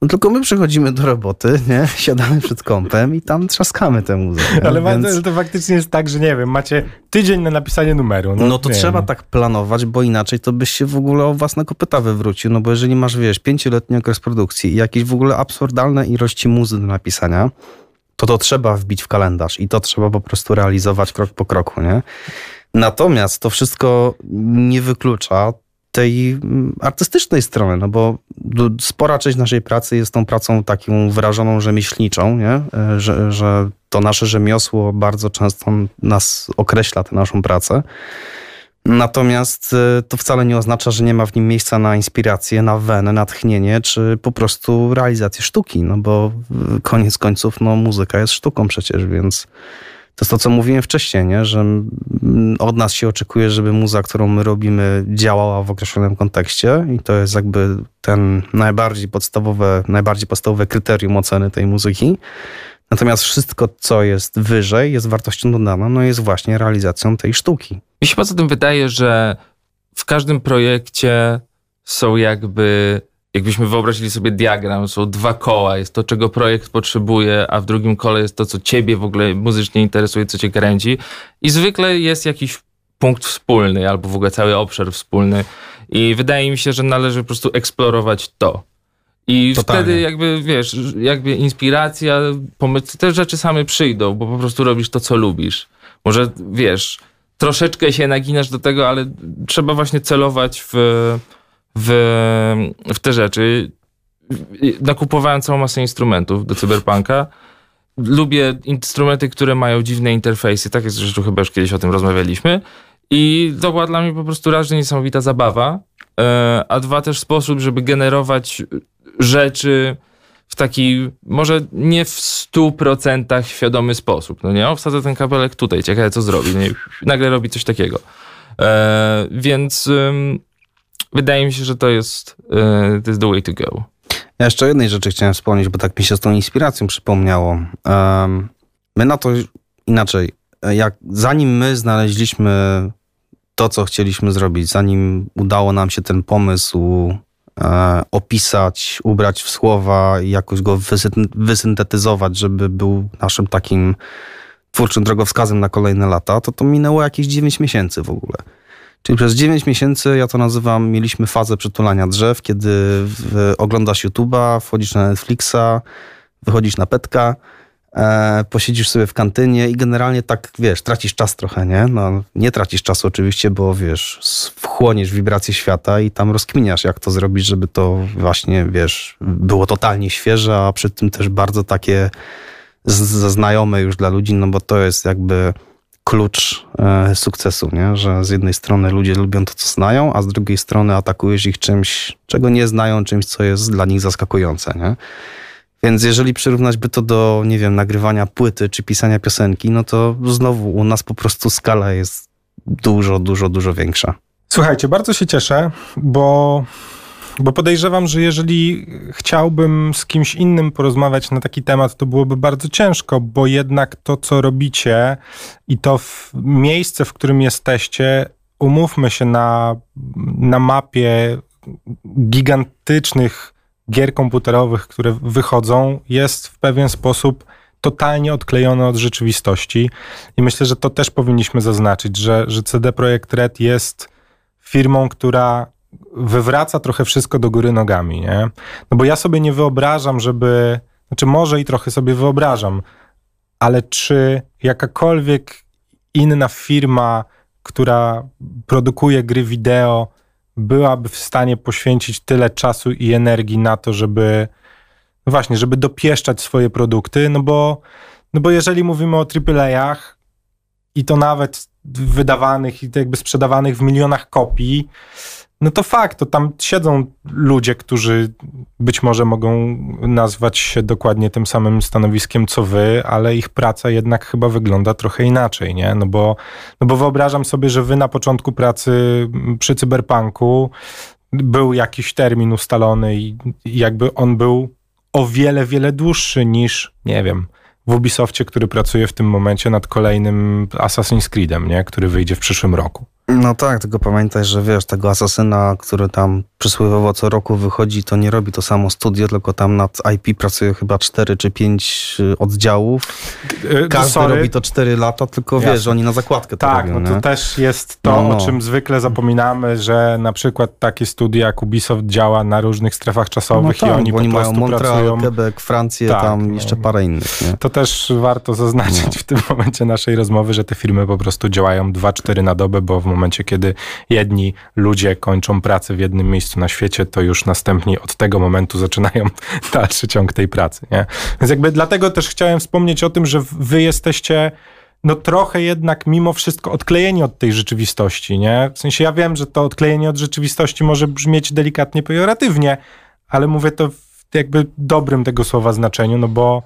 No tylko my przychodzimy do roboty, nie? Siadamy przed kąpem i tam trzaskamy tę muzykę. Ale więc... to, faktycznie jest tak, że nie wiem, macie tydzień na napisanie numeru. No, no to trzeba wiem. tak planować, bo inaczej to byś się w ogóle o własne kopyta wywrócił. No bo jeżeli masz, wiesz, pięcioletni okres produkcji i jakieś w ogóle absurdalne ilości muzy do napisania, to to trzeba wbić w kalendarz i to trzeba po prostu realizować krok po kroku, nie? Natomiast to wszystko nie wyklucza tej mm, artystycznej strony, no bo spora część naszej pracy jest tą pracą taką wyrażoną rzemieślniczą, nie? E, że, że to nasze rzemiosło bardzo często nas określa tę naszą pracę. Natomiast e, to wcale nie oznacza, że nie ma w nim miejsca na inspirację, na wenę, na tchnienie, czy po prostu realizację sztuki, no bo koniec końców no, muzyka jest sztuką przecież, więc to jest to, co mówiłem wcześniej, nie? że od nas się oczekuje, żeby muza, którą my robimy, działała w określonym kontekście i to jest jakby ten najbardziej podstawowe, najbardziej podstawowe kryterium oceny tej muzyki. Natomiast wszystko, co jest wyżej, jest wartością dodaną, no jest właśnie realizacją tej sztuki. Mi się poza tym wydaje, że w każdym projekcie są jakby jakbyśmy wyobrazili sobie diagram, są dwa koła, jest to, czego projekt potrzebuje, a w drugim kole jest to, co ciebie w ogóle muzycznie interesuje, co cię kręci. I zwykle jest jakiś punkt wspólny, albo w ogóle cały obszar wspólny. I wydaje mi się, że należy po prostu eksplorować to. I Totalnie. wtedy jakby, wiesz, jakby inspiracja, pomysł, te rzeczy same przyjdą, bo po prostu robisz to, co lubisz. Może, wiesz, troszeczkę się naginasz do tego, ale trzeba właśnie celować w w, w te rzeczy. Nakupowałem całą masę instrumentów do Cyberpunka. Lubię instrumenty, które mają dziwne interfejsy. Tak jest zresztą chyba już kiedyś o tym rozmawialiśmy. I to była dla mnie po prostu raz, że niesamowita zabawa, a dwa też sposób, żeby generować rzeczy w taki, może nie w stu procentach świadomy sposób. No nie, o, wsadzę ten kabelek tutaj, ciekawe co zrobi. Nie, nagle robi coś takiego. E, więc wydaje mi się, że to jest, yy, to jest the way to go. Ja jeszcze jednej rzeczy chciałem wspomnieć, bo tak mi się z tą inspiracją przypomniało. Um, my na to inaczej, jak zanim my znaleźliśmy to, co chcieliśmy zrobić, zanim udało nam się ten pomysł e, opisać, ubrać w słowa i jakoś go wysyntetyzować, żeby był naszym takim twórczym drogowskazem na kolejne lata, to to minęło jakieś 9 miesięcy w ogóle. Czyli przez 9 miesięcy, ja to nazywam, mieliśmy fazę przytulania drzew, kiedy w, oglądasz YouTube'a, wchodzisz na Netflixa, wychodzisz na petka, e, posiedzisz sobie w kantynie i generalnie tak, wiesz, tracisz czas trochę, nie? No, nie tracisz czasu oczywiście, bo wiesz, wchłoniesz wibracje świata i tam rozkminiasz, jak to zrobić, żeby to właśnie, wiesz, było totalnie świeże, a przy tym też bardzo takie znajome już dla ludzi, no bo to jest jakby klucz e, sukcesu, nie? że z jednej strony ludzie lubią to, co znają, a z drugiej strony atakujesz ich czymś, czego nie znają, czymś, co jest dla nich zaskakujące. Nie? Więc jeżeli przyrównać by to do, nie wiem, nagrywania płyty czy pisania piosenki, no to znowu u nas po prostu skala jest dużo, dużo, dużo większa. Słuchajcie, bardzo się cieszę, bo bo podejrzewam, że jeżeli chciałbym z kimś innym porozmawiać na taki temat, to byłoby bardzo ciężko, bo jednak to, co robicie i to w miejsce, w którym jesteście, umówmy się na, na mapie gigantycznych gier komputerowych, które wychodzą, jest w pewien sposób totalnie odklejone od rzeczywistości. I myślę, że to też powinniśmy zaznaczyć, że, że CD Projekt Red jest firmą, która wywraca trochę wszystko do góry nogami, nie? No bo ja sobie nie wyobrażam, żeby, znaczy może i trochę sobie wyobrażam, ale czy jakakolwiek inna firma, która produkuje gry wideo, byłaby w stanie poświęcić tyle czasu i energii na to, żeby no właśnie, żeby dopieszczać swoje produkty, no bo, no bo jeżeli mówimy o AAA-ach i to nawet wydawanych i jakby sprzedawanych w milionach kopii, no to fakt, to tam siedzą ludzie, którzy być może mogą nazwać się dokładnie tym samym stanowiskiem co wy, ale ich praca jednak chyba wygląda trochę inaczej, nie? No bo, no bo wyobrażam sobie, że wy na początku pracy przy cyberpunku był jakiś termin ustalony i jakby on był o wiele, wiele dłuższy niż, nie wiem, w Ubisoftie, który pracuje w tym momencie nad kolejnym Assassin's Creedem, nie? który wyjdzie w przyszłym roku. No tak, tylko pamiętaj, że wiesz, tego asasyna, który tam przysłowiowo co roku wychodzi, to nie robi to samo studio, tylko tam nad IP pracuje chyba 4 czy 5 oddziałów. Y, Każdy sorry. robi to 4 lata, tylko Jasne. wiesz, że oni na zakładkę to Tak, robią. no to też jest to, No, no. o czym zwykle zapominamy, że na przykład takie studia jak Ubisoft działa na różnych strefach No czasowych tak, i oni bo po oni mają prostu Montreal, pracują. Quebec, Francję, Tak, tam no. jeszcze parę innych. Nie? To też warto zaznaczyć w tym momencie naszej rozmowy, że te firmy po prostu działają 2-4 na dobę, bo w momencie, kiedy jedni ludzie kończą pracę w jednym miejscu na świecie, to już następni od tego momentu zaczynają dalszy ciąg tej pracy. Nie? Więc jakby dlatego też chciałem wspomnieć o tym, że wy jesteście no trochę jednak mimo wszystko odklejeni od tej rzeczywistości, nie? W sensie ja wiem, że to odklejenie od rzeczywistości może brzmieć delikatnie pejoratywnie, ale mówię to w jakby dobrym tego słowa znaczeniu, no bo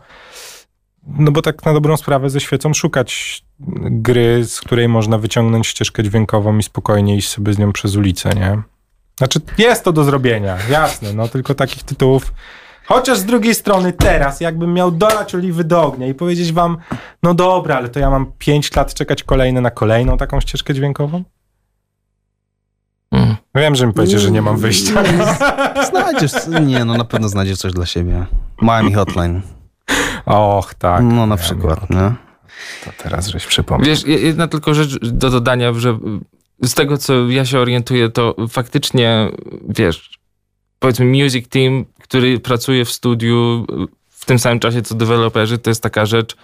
no bo tak na dobrą sprawę ze świecą szukać gry, z której można wyciągnąć ścieżkę dźwiękową i spokojnie iść sobie z nią przez ulicę, nie? Znaczy jest to do zrobienia, jasne, no tylko takich tytułów Chociaż z drugiej strony teraz, jakbym miał dolać oliwy do ognia i powiedzieć wam, no dobra, ale to ja mam 5 lat czekać kolejne na kolejną taką ścieżkę dźwiękową? Mm. Wiem, że mi powiecie, że nie mam wyjścia. Znajdziesz, nie no, na pewno znajdziesz coś dla siebie. Miami Hotline. Och, tak. no na Ja przykład, nie? To teraz żeś przypomniał. Wiesz, je- jedna tylko rzecz do dodania, że z tego, co ja się orientuję, to faktycznie, wiesz, powiedzmy music team, który pracuje w studiu w tym samym czasie, co deweloperzy, to jest taka rzecz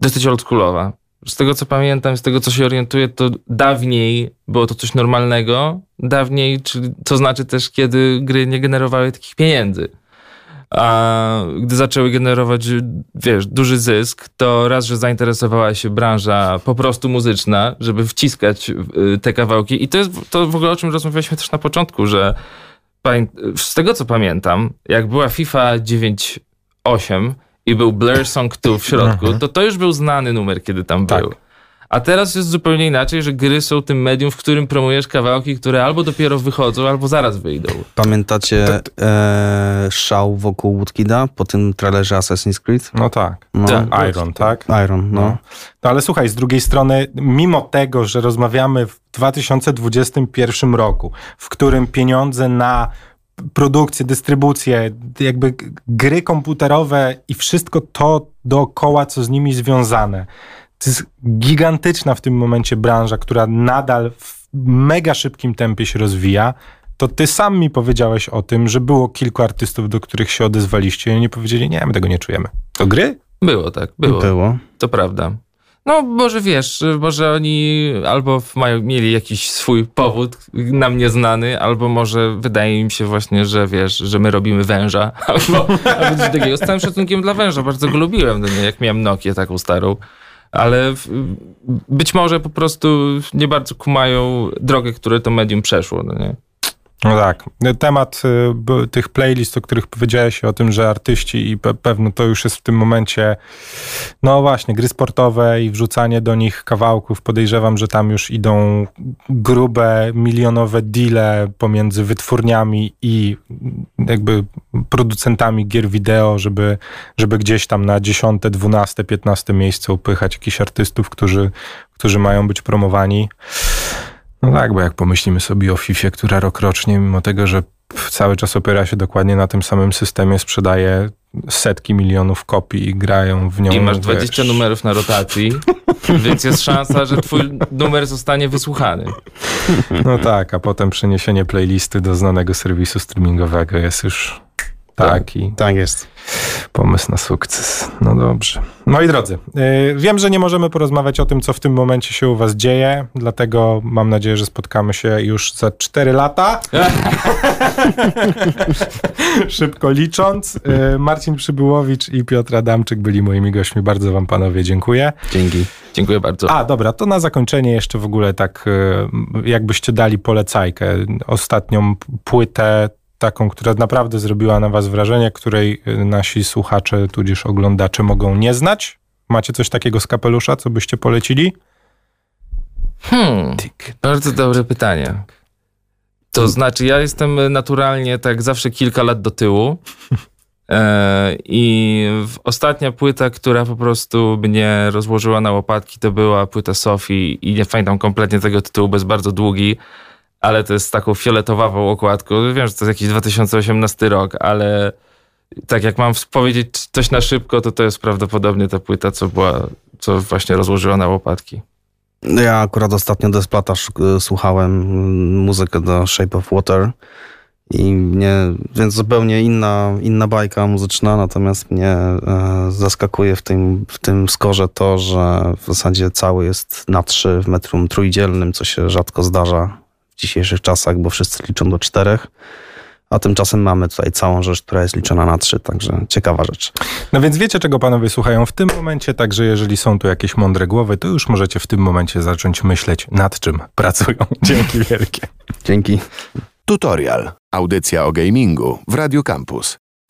dosyć oldschoolowa. Z tego, co pamiętam, z tego, co się orientuję, to dawniej było to coś normalnego. Dawniej, czyli co znaczy też, kiedy gry nie generowały takich pieniędzy. A gdy zaczęły generować, wiesz, duży zysk, to raz, że zainteresowała się branża po prostu muzyczna, żeby wciskać y, te kawałki. I to jest to w ogóle o czym rozmawialiśmy też na początku, że z tego co pamiętam, jak była FIFA 9.8 i był Blur Song 2 w środku, to to już był znany numer, kiedy tam Tak. był. A teraz jest zupełnie inaczej, że gry są tym medium, w którym promujesz kawałki, które albo dopiero wychodzą, albo zaraz wyjdą. Pamiętacie e, szał wokół Woodkida po tym trailerze Assassin's Creed? No tak. No, Tak. Iron, tak? Iron, no. No. No ale słuchaj, z drugiej strony, mimo tego, że rozmawiamy w 2021 roku, w którym pieniądze na produkcję, dystrybucję, jakby gry komputerowe i wszystko to dookoła, co z nimi związane, to jest gigantyczna w tym momencie branża, która nadal w mega szybkim tempie się rozwija, to ty sam mi powiedziałeś o tym, że było kilku artystów, do których się odezwaliście i oni powiedzieli, nie, my tego nie czujemy. To gry? Było tak, było. Było. To prawda. No, może wiesz, może oni albo mają, mieli jakiś swój powód nam nieznany, albo może wydaje im się właśnie, że wiesz, że my robimy węża, albo, albo coś takiego. Z całym szacunkiem dla węża, bardzo go lubiłem, nie, jak miałem Nokię taką starą. Ale być może po prostu nie bardzo kumają drogę, które to medium przeszło, no nie? No tak. Temat y, tych playlist, o których powiedziałeś o tym, że artyści i pe pewno to już jest w tym momencie, no właśnie, gry sportowe i wrzucanie do nich kawałków. Podejrzewam, że tam już idą grube, milionowe deale pomiędzy wytwórniami i jakby producentami gier wideo, żeby, żeby gdzieś tam na 10, 12, 15 miejsce upychać jakichś artystów, którzy, którzy mają być promowani. No tak, bo jak pomyślimy sobie o FIFA, która rokrocznie, mimo tego, że cały czas opiera się dokładnie na tym samym systemie, sprzedaje setki milionów kopii i grają w nią. I masz wiesz, 20 numerów na rotacji, więc jest szansa, że twój numer zostanie wysłuchany. No tak, a potem przeniesienie playlisty do znanego serwisu streamingowego jest już taki Tak jest. Pomysł na sukces. No dobrze. Moi drodzy, yy, wiem, że nie możemy porozmawiać o tym, co w tym momencie się u was dzieje, dlatego mam nadzieję, że spotkamy się już za 4 lata. Szybko licząc. Yy, Marcin Przybyłowicz i Piotr Adamczyk byli moimi gośćmi. Bardzo wam panowie dziękuję. Dzięki. Dziękuję bardzo. A, dobra, to na zakończenie jeszcze w ogóle tak, yy, jakbyście dali polecajkę. Ostatnią płytę, taką, która naprawdę zrobiła na was wrażenie, której yy, nasi słuchacze, tudzież oglądacze mogą nie znać. Macie coś takiego z kapelusza, co byście polecili? Hmm, bardzo dobre pytanie. To znaczy, ja jestem naturalnie tak zawsze kilka lat do tyłu. E, I ostatnia płyta, która po prostu mnie rozłożyła na łopatki, to była płyta Sofii i nie pamiętam kompletnie tego tytułu, bo jest bardzo długi, ale to jest taką fioletowawą okładką. Wiem, że to jest jakiś 2018 rok, ale tak jak mam powiedzieć coś na szybko, to to jest prawdopodobnie ta płyta, co była, co właśnie rozłożyła na łopatki. Ja akurat ostatnio Desplata słuchałem mm, muzykę do Shape of Water i mnie, więc zupełnie inna, inna bajka muzyczna, natomiast mnie e, zaskakuje w tym, w tym skorze to, że w zasadzie cały jest na trzy w metrum trójdzielnym, co się rzadko zdarza w dzisiejszych czasach, bo wszyscy liczą do czterech. A tymczasem mamy tutaj całą rzecz, która jest liczona na trzy, także ciekawa rzecz. No więc wiecie, czego panowie słuchają w tym momencie, także jeżeli są tu jakieś mądre głowy, to już możecie w tym momencie zacząć myśleć, nad czym pracują. Dzięki wielkie. Dzięki. Tutorial. Audycja o gamingu w Radio Campus.